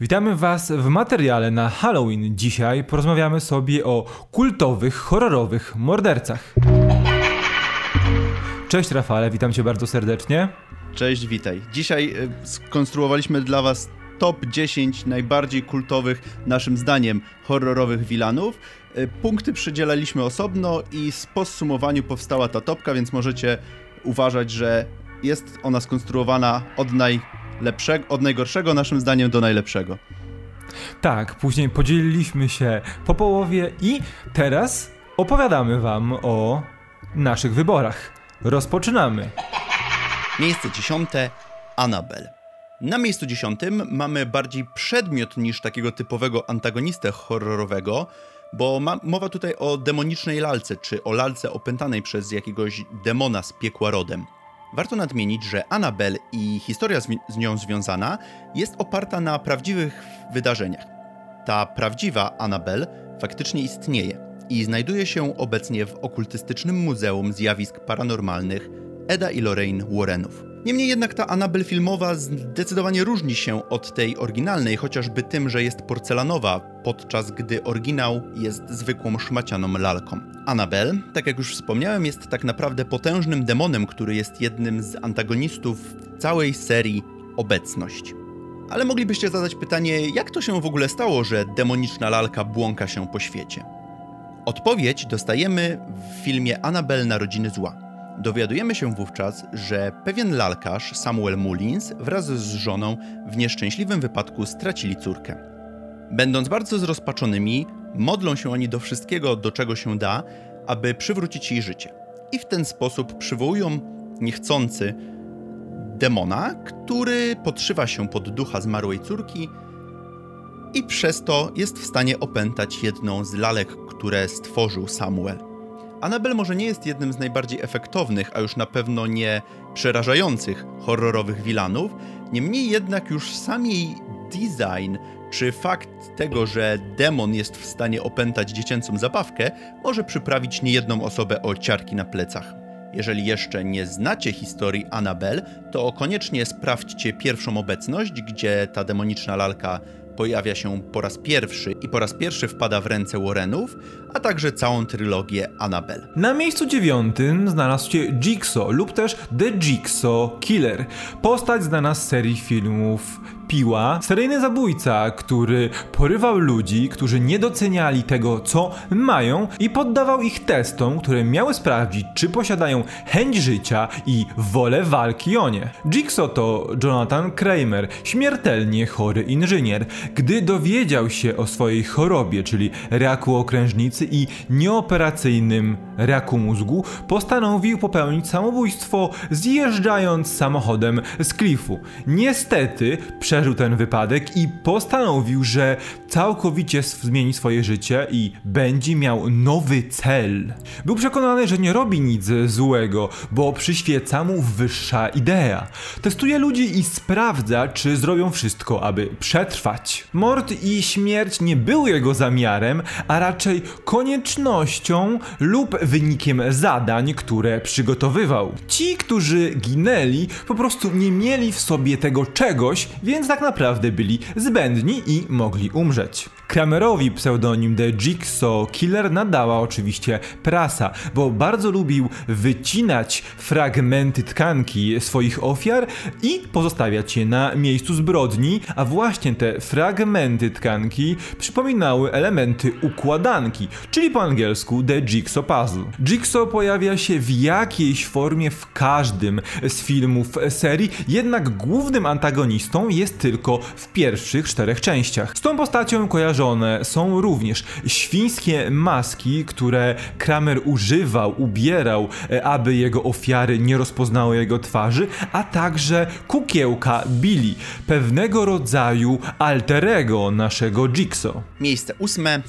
Witamy Was w materiale na Halloween. Dzisiaj porozmawiamy sobie o kultowych, horrorowych mordercach. Cześć Rafale, witam Cię bardzo serdecznie. Cześć, witaj. Dzisiaj y, skonstruowaliśmy dla Was top 10 najbardziej kultowych, naszym zdaniem, horrorowych wilanów. Y, punkty przydzielaliśmy osobno i z podsumowaniu powstała ta topka, więc możecie uważać, że jest ona skonstruowana od najlepszego, od najgorszego naszym zdaniem do najlepszego. Tak, później podzieliliśmy się po połowie i teraz opowiadamy Wam o naszych wyborach. Rozpoczynamy. Miejsce dziesiąte Annabelle. Na miejscu dziesiątym mamy bardziej przedmiot niż takiego typowego antagonistę horrorowego, bo ma, mowa tutaj o demonicznej lalce, czy o lalce opętanej przez jakiegoś demona z piekła rodem. Warto nadmienić, że Annabelle i historia z, nią związana jest oparta na prawdziwych wydarzeniach. Ta prawdziwa Annabelle faktycznie istnieje i znajduje się obecnie w okultystycznym Muzeum Zjawisk Paranormalnych Eda i Lorraine Warrenów. Niemniej jednak ta Annabelle filmowa zdecydowanie różni się od tej oryginalnej, chociażby tym, że jest porcelanowa, podczas gdy oryginał jest zwykłą szmacianą lalką. Annabelle, tak jak już wspomniałem, jest tak naprawdę potężnym demonem, który jest jednym z antagonistów całej serii Obecność. Ale moglibyście zadać pytanie, jak to się w ogóle stało, że demoniczna lalka błąka się po świecie? Odpowiedź dostajemy w filmie Annabelle Narodziny Zła. Dowiadujemy się wówczas, że pewien lalkarz, Samuel Mullins, wraz z żoną w nieszczęśliwym wypadku stracili córkę. Będąc bardzo zrozpaczonymi, modlą się oni do wszystkiego, do czego się da, aby przywrócić jej życie. I w ten sposób przywołują niechcący demona, który podszywa się pod ducha zmarłej córki i przez to jest w stanie opętać jedną z lalek, które stworzył Samuel. Annabelle może nie jest jednym z najbardziej efektownych, a już na pewno nie przerażających horrorowych wilanów, niemniej jednak już sam jej design, czy fakt tego, że demon jest w stanie opętać dziecięcą zabawkę, może przyprawić niejedną osobę o ciarki na plecach. Jeżeli jeszcze nie znacie historii Annabelle, to koniecznie sprawdźcie pierwszą obecność, gdzie ta demoniczna lalka pojawia się po raz pierwszy i po raz pierwszy wpada w ręce Warrenów, a także całą trylogię Annabelle. Na miejscu dziewiątym znalazł się Jigsaw lub też The Jigsaw Killer, postać znana z serii filmów Piła, seryjny zabójca, który porywał ludzi, którzy nie doceniali tego, co mają i poddawał ich testom, które miały sprawdzić, czy posiadają chęć życia i wolę walki o nie. Jigsaw to Jonathan Kramer, śmiertelnie chory inżynier. Gdy dowiedział się o swojej chorobie, czyli raku okrężnicy i nieoperacyjnym raku mózgu, postanowił popełnić samobójstwo zjeżdżając samochodem z klifu. Niestety, przez przeżył ten wypadek i postanowił, że całkowicie zmieni swoje życie i będzie miał nowy cel. Był przekonany, że nie robi nic złego, bo przyświeca mu wyższa idea. Testuje ludzi i sprawdza, czy zrobią wszystko, aby przetrwać. Mord i śmierć nie były jego zamiarem, a raczej koniecznością lub wynikiem zadań, które przygotowywał. Ci, którzy ginęli, po prostu nie mieli w sobie tego czegoś, więc tak naprawdę byli zbędni i mogli umrzeć. Kramerowi pseudonim The Jigsaw Killer nadała oczywiście prasa, bo bardzo lubił wycinać fragmenty tkanki swoich ofiar i pozostawiać je na miejscu zbrodni, a właśnie te fragmenty tkanki przypominały elementy układanki, czyli po angielsku The Jigsaw Puzzle. Jigsaw pojawia się w jakiejś formie w każdym z filmów serii, jednak głównym antagonistą jest tylko w pierwszych czterech częściach. Z tą postacią są również świńskie maski, które Kramer używał, ubierał, e, aby jego ofiary nie rozpoznały jego twarzy, a także kukiełka Billy, pewnego rodzaju alterego naszego Jigsaw. Miejsce ósme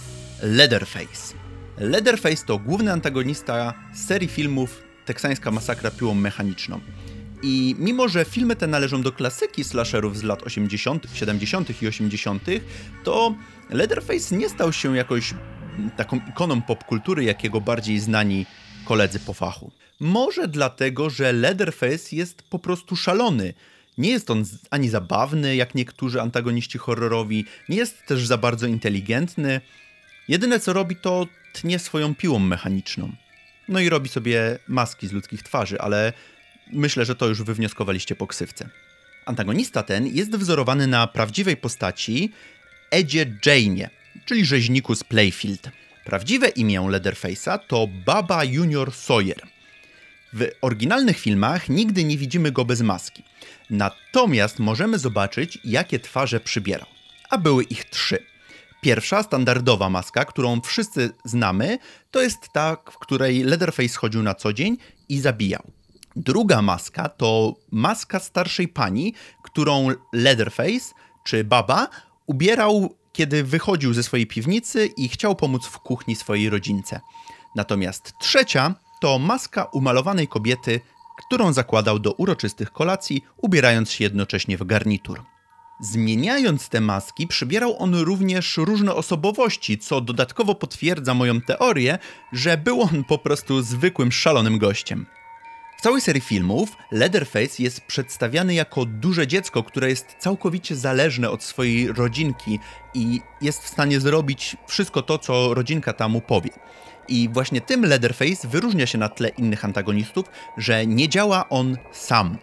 Leatherface. Leatherface to główny antagonista serii filmów Teksańska masakra piłą mechaniczną. I mimo, że filmy te należą do klasyki slasherów z lat 80., 70. i 80., to Leatherface nie stał się jakoś taką ikoną popkultury, jakiego bardziej znani koledzy po fachu. Może dlatego, że Leatherface jest po prostu szalony. Nie jest on ani zabawny, jak niektórzy antagoniści horrorowi, nie jest też za bardzo inteligentny. Jedyne co robi, to tnie swoją piłą mechaniczną. No i robi sobie maski z ludzkich twarzy, ale myślę, że to już wywnioskowaliście po ksywce. Antagonista ten jest wzorowany na prawdziwej postaci Edzie Jane'ie, czyli rzeźniku z Playfield. Prawdziwe imię Leatherface'a to Baba Junior Sawyer. W oryginalnych filmach nigdy nie widzimy go bez maski. Natomiast możemy zobaczyć, jakie twarze przybierał. A były ich trzy. Pierwsza, standardowa maska, którą wszyscy znamy, to jest ta, w której Leatherface chodził na co dzień i zabijał. Druga maska to maska starszej pani, którą Leatherface czy Baba ubierał, kiedy wychodził ze swojej piwnicy i chciał pomóc w kuchni swojej rodzince. Natomiast trzecia to maska umalowanej kobiety, którą zakładał do uroczystych kolacji, ubierając się jednocześnie w garnitur. Zmieniając te maski, przybierał on również różne osobowości, co dodatkowo potwierdza moją teorię, że był on po prostu zwykłym szalonym gościem. W całej serii filmów Leatherface jest przedstawiany jako duże dziecko, które jest całkowicie zależne od swojej rodzinki i jest w stanie zrobić wszystko to, co rodzinka tam mu powie. I właśnie tym Leatherface wyróżnia się na tle innych antagonistów, że nie działa on sam.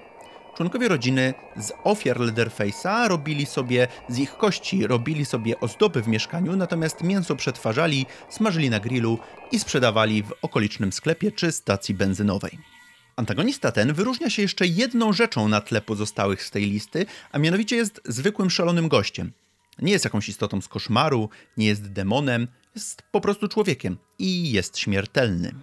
Członkowie rodziny z ofiar Leatherface'a robili sobie, z ich kości robili sobie ozdoby w mieszkaniu, natomiast mięso przetwarzali, smażyli na grillu i sprzedawali w okolicznym sklepie czy stacji benzynowej. Antagonista ten wyróżnia się jeszcze jedną rzeczą na tle pozostałych z tej listy, a mianowicie jest zwykłym szalonym gościem. Nie jest jakąś istotą z koszmaru, nie jest demonem, jest po prostu człowiekiem i jest śmiertelny.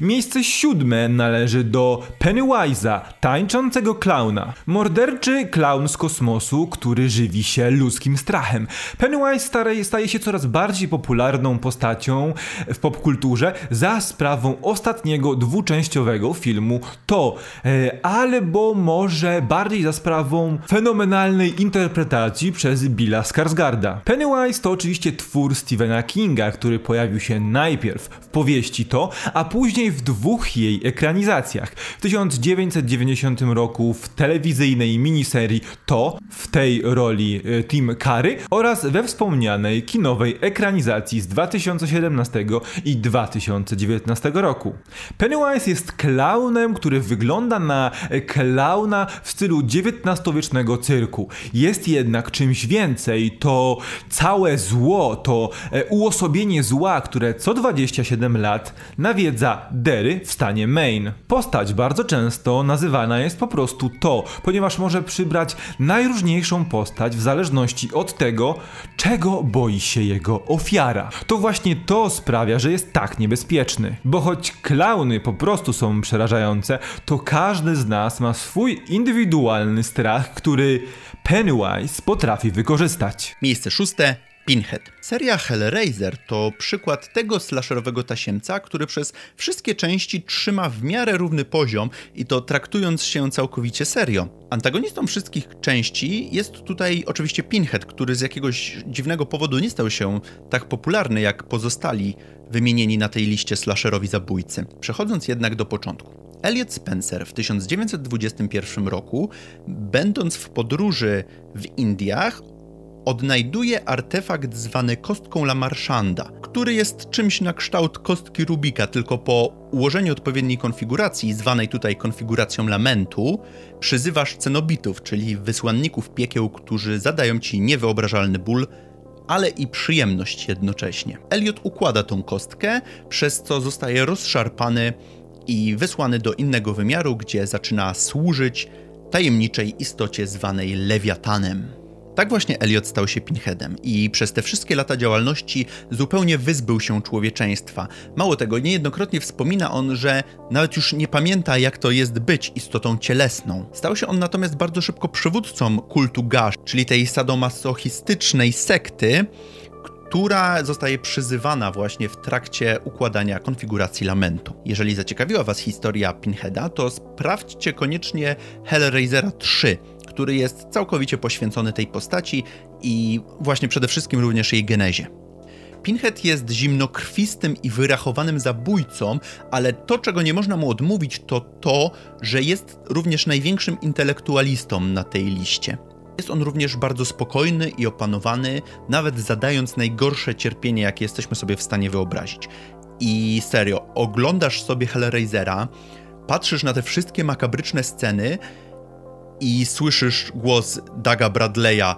Miejsce siódme należy do Pennywise'a, tańczącego klauna. Morderczy klaun z kosmosu, który żywi się ludzkim strachem. Pennywise staje się coraz bardziej popularną postacią w popkulturze za sprawą ostatniego dwuczęściowego filmu To, e, albo może bardziej za sprawą fenomenalnej interpretacji przez Billa Skarsgarda. Pennywise to oczywiście twór Stephena Kinga, który pojawił się najpierw w powieści To, a później później w dwóch jej ekranizacjach. W 1990 roku w telewizyjnej miniserii To, w tej roli e, Tim Curry oraz we wspomnianej kinowej ekranizacji z 2017 i 2019 roku. Pennywise jest klaunem, który wygląda na klauna w stylu XIX-wiecznego cyrku. Jest jednak czymś więcej. To całe zło, to e, uosobienie zła, które co 27 lat nawiedza za Derry w stanie Maine. Postać bardzo często nazywana jest po prostu to, ponieważ może przybrać najróżniejszą postać w zależności od tego, czego boi się jego ofiara. To właśnie to sprawia, że jest tak niebezpieczny. Bo choć klauny po prostu są przerażające, to każdy z nas ma swój indywidualny strach, który Pennywise potrafi wykorzystać. Miejsce szóste Pinhead. Seria Hellraiser to przykład tego slasherowego tasiemca, który przez wszystkie części trzyma w miarę równy poziom i to traktując się całkowicie serio. Antagonistą wszystkich części jest tutaj oczywiście Pinhead, który z jakiegoś dziwnego powodu nie stał się tak popularny jak pozostali wymienieni na tej liście slasherowi zabójcy. Przechodząc jednak do początku. Elliot Spencer w 1921 roku, będąc w podróży w Indiach, odnajduje artefakt zwany kostką Lamarchanda, który jest czymś na kształt kostki Rubika, tylko po ułożeniu odpowiedniej konfiguracji, zwanej tutaj konfiguracją lamentu, przyzywasz cenobitów, czyli wysłanników piekieł, którzy zadają ci niewyobrażalny ból, ale i przyjemność jednocześnie. Elliot układa tą kostkę, przez co zostaje rozszarpany i wysłany do innego wymiaru, gdzie zaczyna służyć tajemniczej istocie zwanej Lewiatanem. Tak właśnie Elliot stał się Pinheadem i przez te wszystkie lata działalności zupełnie wyzbył się człowieczeństwa. Mało tego, niejednokrotnie wspomina on, że nawet już nie pamięta jak to jest być istotą cielesną. Stał się on natomiast bardzo szybko przywódcą kultu Gash, czyli tej sadomasochistycznej sekty, która zostaje przyzywana właśnie w trakcie układania konfiguracji lamentu. Jeżeli zaciekawiła Was historia Pinheada, to sprawdźcie koniecznie Hellraisera 3, który jest całkowicie poświęcony tej postaci i właśnie przede wszystkim również jej genezie. Pinhead jest zimnokrwistym i wyrachowanym zabójcą, ale to, czego nie można mu odmówić, to to, że jest również największym intelektualistą na tej liście. Jest on również bardzo spokojny i opanowany, nawet zadając najgorsze cierpienie, jakie jesteśmy sobie w stanie wyobrazić. I serio, oglądasz sobie Hellraisera, patrzysz na te wszystkie makabryczne sceny i słyszysz głos Daga Bradley'a,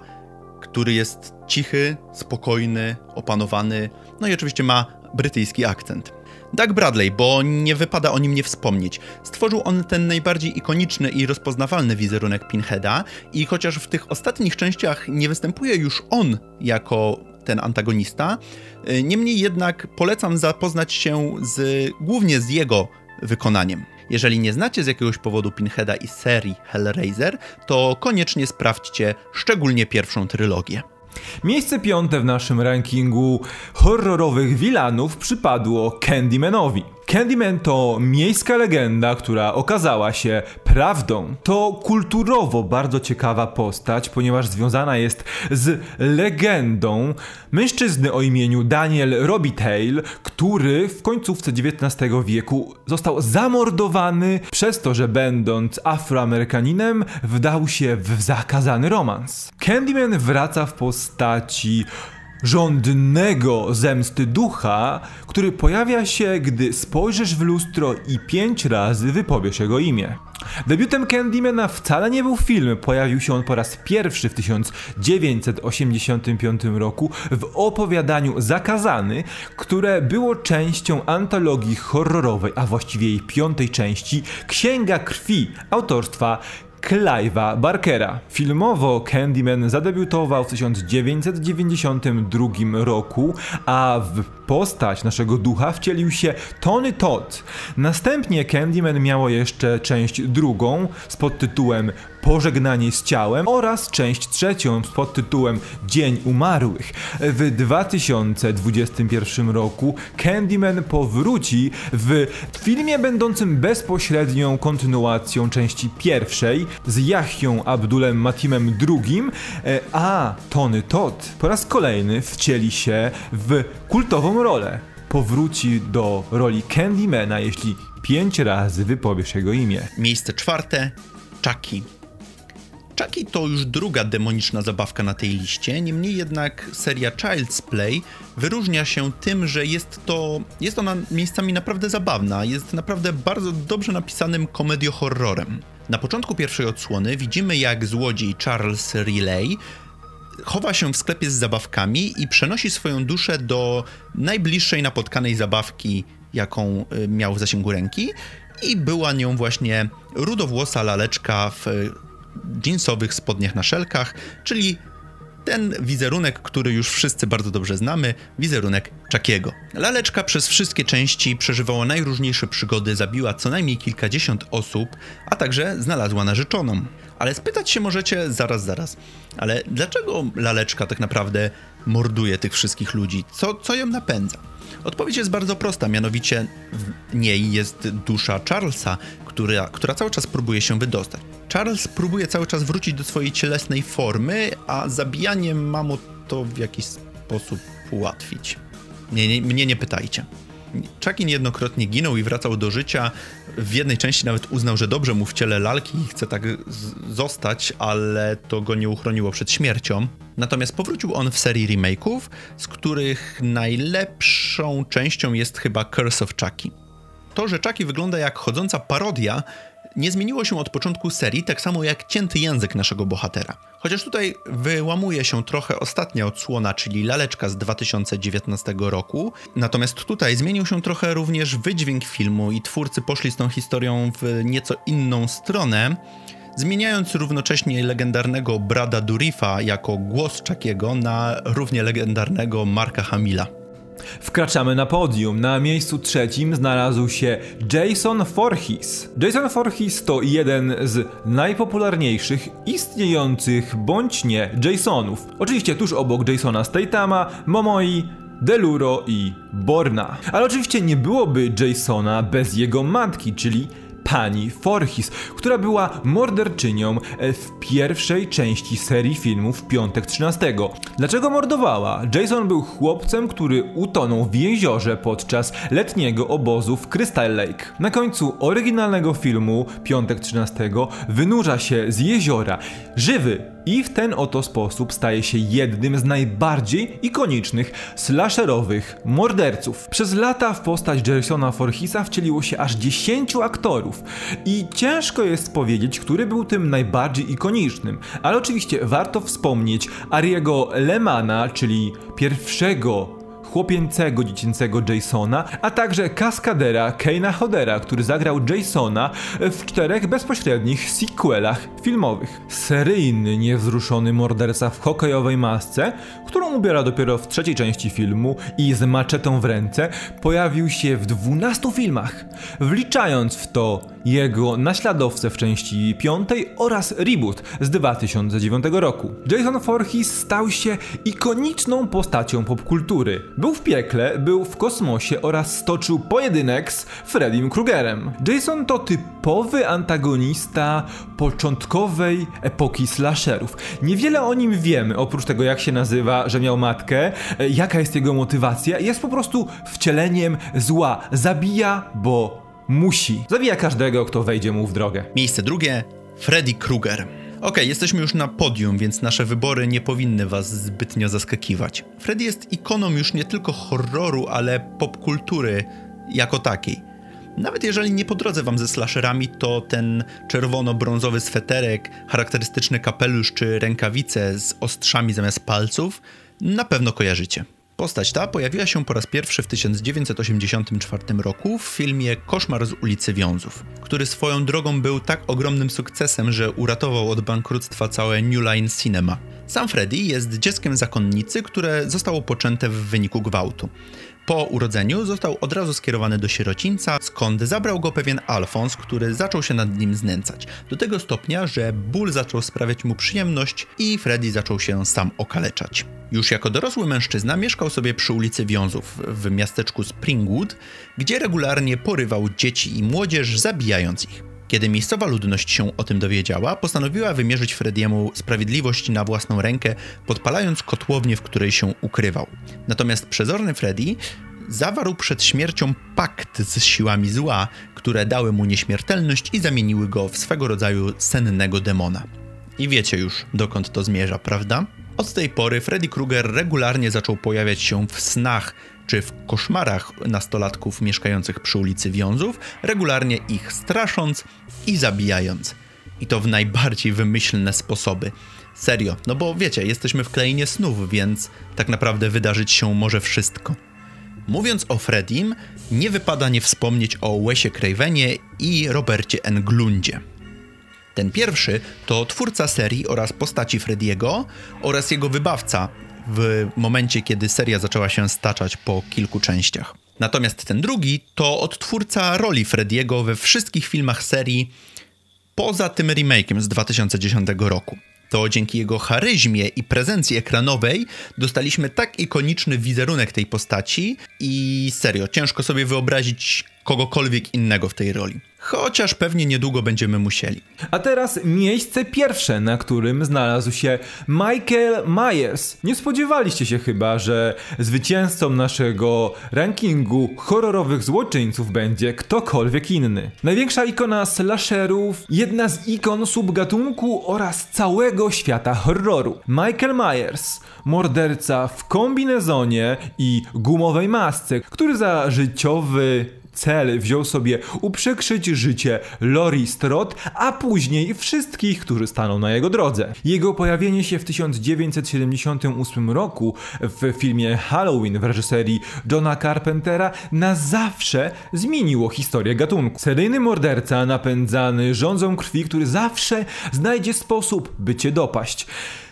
który jest cichy, spokojny, opanowany, no i oczywiście ma brytyjski akcent. Doug Bradley, bo nie wypada o nim nie wspomnieć. Stworzył on ten najbardziej ikoniczny i rozpoznawalny wizerunek Pinheada i chociaż w tych ostatnich częściach nie występuje już on jako ten antagonista, y, niemniej jednak polecam zapoznać się z, głównie z jego wykonaniem. Jeżeli nie znacie z jakiegoś powodu Pinheada i serii Hellraiser, to koniecznie sprawdźcie szczególnie pierwszą trylogię. Miejsce piąte w naszym rankingu horrorowych wilanów przypadło Candymanowi. Candyman to miejska legenda, która okazała się prawdą. To kulturowo bardzo ciekawa postać, ponieważ związana jest z legendą mężczyzny o imieniu Daniel Robitaille, który w końcówce XIX wieku został zamordowany przez to, że będąc afroamerykaninem wdał się w zakazany romans. Candyman wraca w postaci żądnego zemsty ducha, który pojawia się, gdy spojrzysz w lustro i pięć razy wypowiesz jego imię. Debiutem Candymana wcale nie był film, pojawił się on po raz pierwszy w 1985 roku w opowiadaniu Zakazany, które było częścią antologii horrorowej, a właściwie jej piątej części Księga Krwi autorstwa Clive'a Barkera. Filmowo Candyman zadebiutował w 1992 roku, a w postać naszego ducha wcielił się Tony Todd. Następnie Candyman miało jeszcze część drugą z podtytułem Pożegnanie z ciałem oraz część trzecią pod tytułem Dzień Umarłych. W 2021 roku Candyman powróci w filmie będącym bezpośrednią kontynuacją części pierwszej z Yahyą Abdulem Matimem II, e, a Tony Todd po raz kolejny wcieli się w kultową rolę. Powróci do roli Candymana, jeśli pięć razy wypowiesz jego imię. Miejsce czwarte Chucky. Chucky to już druga demoniczna zabawka na tej liście, niemniej jednak seria Child's Play wyróżnia się tym, że jest to, jest ona miejscami naprawdę zabawna, jest naprawdę bardzo dobrze napisanym komediohorrorem. Na początku pierwszej odsłony widzimy jak złodziej Charles Riley chowa się w sklepie z zabawkami i przenosi swoją duszę do najbliższej napotkanej zabawki, jaką y, miał w zasięgu ręki i była nią właśnie rudowłosa laleczka w jeansowych spodniach na szelkach, czyli ten wizerunek, który już wszyscy bardzo dobrze znamy, wizerunek Chuckiego. Laleczka przez wszystkie części przeżywała najróżniejsze przygody, zabiła co najmniej kilkadziesiąt osób, a także znalazła narzeczoną. Ale spytać się możecie zaraz, zaraz, ale dlaczego laleczka tak naprawdę morduje tych wszystkich ludzi? Co, co ją napędza? Odpowiedź jest bardzo prosta, mianowicie w niej jest dusza Charlesa, która, która cały czas próbuje się wydostać. Charles próbuje cały czas wrócić do swojej cielesnej formy, a zabijanie ma mu to w jakiś sposób ułatwić. Mnie, nie, mnie nie pytajcie. Chucky niejednokrotnie ginął i wracał do życia. W jednej części nawet uznał, że dobrze mu w ciele lalki i chce tak zostać, ale to go nie uchroniło przed śmiercią. Natomiast powrócił on w serii remake'ów, z których najlepszą częścią jest chyba Curse of Chucky. To, że Chucky wygląda jak chodząca parodia, nie zmieniło się od początku serii, tak samo jak cięty język naszego bohatera. Chociaż tutaj wyłamuje się trochę ostatnia odsłona, czyli laleczka z 2019 roku. Natomiast tutaj zmienił się trochę również wydźwięk filmu i twórcy poszli z tą historią w nieco inną stronę zmieniając równocześnie legendarnego Brada Durifa jako głos Chuckiego na równie legendarnego Marka Hamila. Wkraczamy na podium. Na miejscu trzecim znalazł się Jason Voorhees. Jason Voorhees to jeden z najpopularniejszych istniejących bądź nie Jasonów. Oczywiście tuż obok Jasona Statama, Momoi, Deluro i Borna. Ale oczywiście nie byłoby Jasona bez jego matki, czyli pani Forhis, która była morderczynią e, w pierwszej części serii filmów Piątek 13. Dlaczego mordowała? Jason był chłopcem, który utonął w jeziorze podczas letniego obozu w Crystal Lake. Na końcu oryginalnego filmu Piątek 13 wynurza się z jeziora, żywy i w ten oto sposób staje się jednym z najbardziej ikonicznych slasherowych morderców. Przez lata w postać Jasona Forhisa wcieliło się aż 10 aktorów i ciężko jest powiedzieć, który był tym najbardziej ikonicznym, ale oczywiście warto wspomnieć Ariego Lemana, czyli pierwszego chłopięcego, dziecięcego Jasona, a także kaskadera Keina Hodera, który zagrał Jasona w czterech bezpośrednich sequelach filmowych. Seryjny, niewzruszony morderca w hokejowej masce, którą ubiera dopiero w trzeciej części filmu i z maczetą w ręce, pojawił się w 12 filmach, wliczając w to jego naśladowcę w części piątej oraz reboot z 2009 roku. Jason Voorhees stał się ikoniczną postacią popkultury. Był w piekle, był w kosmosie oraz stoczył pojedynek z Freddym Krugerem. Jason to typowy antagonista początkowej epoki slasherów. Niewiele o nim wiemy, oprócz tego jak się nazywa, że miał matkę, e, jaka jest jego motywacja. Jest po prostu wcieleniem zła. Zabija, bo musi. Zabija każdego, kto wejdzie mu w drogę. Miejsce drugie Freddy Krueger. Ok, jesteśmy już na podium, więc nasze wybory nie powinny was zbytnio zaskakiwać. Freddy jest ikoną już nie tylko horroru, ale popkultury jako takiej. Nawet jeżeli nie po drodze wam ze slasherami, to ten czerwono-brązowy sweterek, charakterystyczny kapelusz czy rękawice z ostrzami zamiast palców na pewno kojarzycie. Postać ta pojawiła się po raz pierwszy w 1984 roku w filmie Koszmar z ulicy Wiązów, który swoją drogą był tak ogromnym sukcesem, że uratował od bankructwa całe New Line Cinema. Sam Freddy jest dzieckiem zakonnicy, które zostało poczęte w wyniku gwałtu. Po urodzeniu został od razu skierowany do sierocińca, skąd zabrał go pewien Alfons, który zaczął się nad nim znęcać. Do tego stopnia, że ból zaczął sprawiać mu przyjemność i Freddy zaczął się sam okaleczać. Już jako dorosły mężczyzna mieszkał sobie przy ulicy Wiązów w miasteczku Springwood, gdzie regularnie porywał dzieci i młodzież, zabijając ich. Kiedy miejscowa ludność się o tym dowiedziała, postanowiła wymierzyć Frediemu sprawiedliwość na własną rękę, podpalając kotłownię, w której się ukrywał. Natomiast przezorny Freddy zawarł przed śmiercią pakt z siłami zła, które dały mu nieśmiertelność i zamieniły go w swego rodzaju sennego demona. I wiecie już, dokąd to zmierza, prawda? Od tej pory Freddy Krueger regularnie zaczął pojawiać się w snach czy w koszmarach nastolatków mieszkających przy ulicy Wiązów, regularnie ich strasząc i zabijając. I to w najbardziej wymyślne sposoby. Serio, no bo wiecie, jesteśmy w krainie snów, więc tak naprawdę wydarzyć się może wszystko. Mówiąc o Freddym, nie wypada nie wspomnieć o Wesie Cravenie i Robercie Englundzie. Ten pierwszy to twórca serii oraz postaci Frediego oraz jego wybawca w momencie, kiedy seria zaczęła się staczać po kilku częściach. Natomiast ten drugi to odtwórca roli Frediego we wszystkich filmach serii poza tym remake'iem z 2010 roku. To dzięki jego charyzmie i prezencji ekranowej dostaliśmy tak ikoniczny wizerunek tej postaci i serio, ciężko sobie wyobrazić kogokolwiek innego w tej roli. Chociaż pewnie niedługo będziemy musieli. A teraz miejsce pierwsze, na którym znalazł się Michael Myers. Nie spodziewaliście się chyba, że zwycięzcą naszego rankingu horrorowych złoczyńców będzie ktokolwiek inny. Największa ikona slasherów, jedna z ikon subgatunku oraz całego świata horroru. Michael Myers, morderca w kombinezonie i gumowej masce, który za życiowy cel wziął sobie uprzykrzyć życie Lori Strott, a później wszystkich, którzy staną na jego drodze. Jego pojawienie się w 1978 roku w filmie Halloween w reżyserii Johna Carpentera na zawsze zmieniło historię gatunku. Seryjny morderca napędzany rządzą krwi, który zawsze znajdzie sposób, by cię dopaść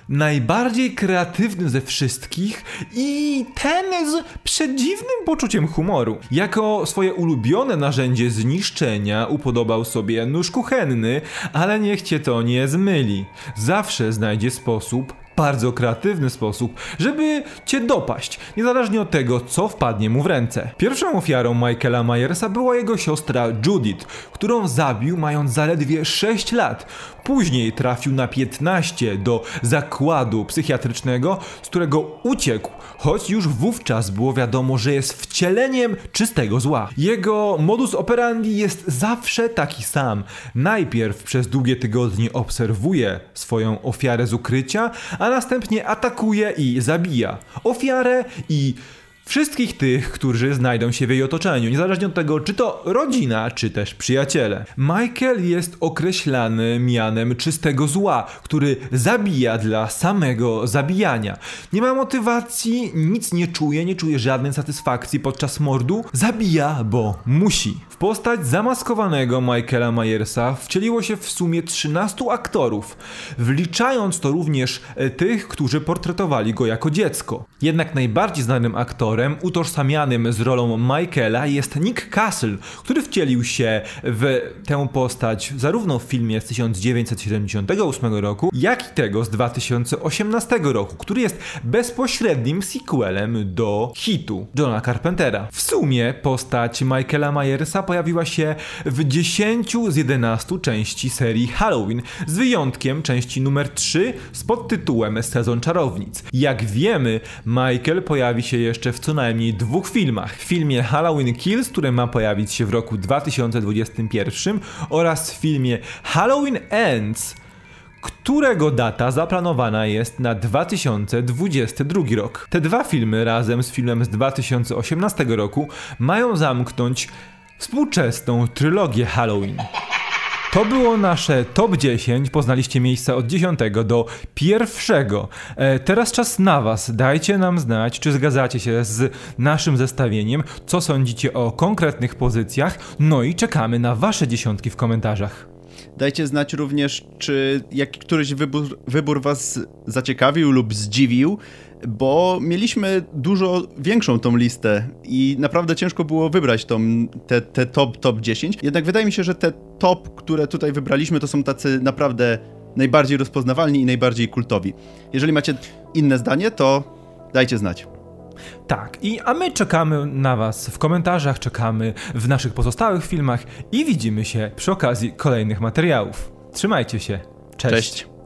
najbardziej kreatywny ze wszystkich i ten z przedziwnym poczuciem humoru. Jako swoje ulubione narzędzie zniszczenia upodobał sobie nóż kuchenny, ale niech cię to nie zmyli. Zawsze znajdzie sposób bardzo kreatywny sposób, żeby cię dopaść, niezależnie od tego, co wpadnie mu w ręce. Pierwszą ofiarą Michaela Myersa była jego siostra Judith, którą zabił mając zaledwie 6 lat. Później trafił na 15 do zakładu psychiatrycznego, z którego uciekł, choć już wówczas było wiadomo, że jest wcieleniem czystego zła. Jego modus operandi jest zawsze taki sam. Najpierw przez długie tygodnie obserwuje swoją ofiarę z ukrycia, a następnie atakuje i zabija ofiarę i wszystkich tych, którzy znajdą się w jej otoczeniu, niezależnie od tego, czy to rodzina, czy też przyjaciele. Michael jest określany mianem czystego zła, który zabija dla samego zabijania. Nie ma motywacji, nic nie czuje, nie czuje żadnej satysfakcji podczas mordu, zabija, bo musi. W postać zamaskowanego Michaela Myersa wcieliło się w sumie 13 aktorów, wliczając to również e, tych, którzy portretowali go jako dziecko. Jednak najbardziej znanym aktorem aktorem utożsamianym z rolą Michaela jest Nick Castle, który wcielił się w tę postać zarówno w filmie z 1978 roku, jak i tego z 2018 roku, który jest bezpośrednim sequelem do hitu Johna Carpentera. W sumie postać Michaela Myersa pojawiła się w 10 z 11 części serii Halloween, z wyjątkiem części numer 3 z podtytułem Sezon Czarownic. Jak wiemy, Michael pojawi się jeszcze w co najmniej dwóch filmach. W filmie Halloween Kills, który ma pojawić się w roku 2021 oraz w filmie Halloween Ends, którego data zaplanowana jest na 2022 rok. Te dwa filmy razem z filmem z 2018 roku mają zamknąć współczesną trylogię Halloween. To było nasze top 10. Poznaliście miejsca od 10 do pierwszego. E, teraz czas na Was. Dajcie nam znać, czy zgadzacie się z naszym zestawieniem, co sądzicie o konkretnych pozycjach, no i czekamy na Wasze dziesiątki w komentarzach. Dajcie znać również, czy jak któryś wybór, wybór Was zaciekawił lub zdziwił bo mieliśmy dużo większą tą listę i naprawdę ciężko było wybrać tą, te, te top, top 10. Jednak wydaje mi się, że te top, które tutaj wybraliśmy, to są tacy naprawdę najbardziej rozpoznawalni i najbardziej kultowi. Jeżeli macie inne zdanie, to dajcie znać. Tak, i a my czekamy na Was w komentarzach, czekamy w naszych pozostałych filmach i widzimy się przy okazji kolejnych materiałów. Trzymajcie się. Cześć. Cześć.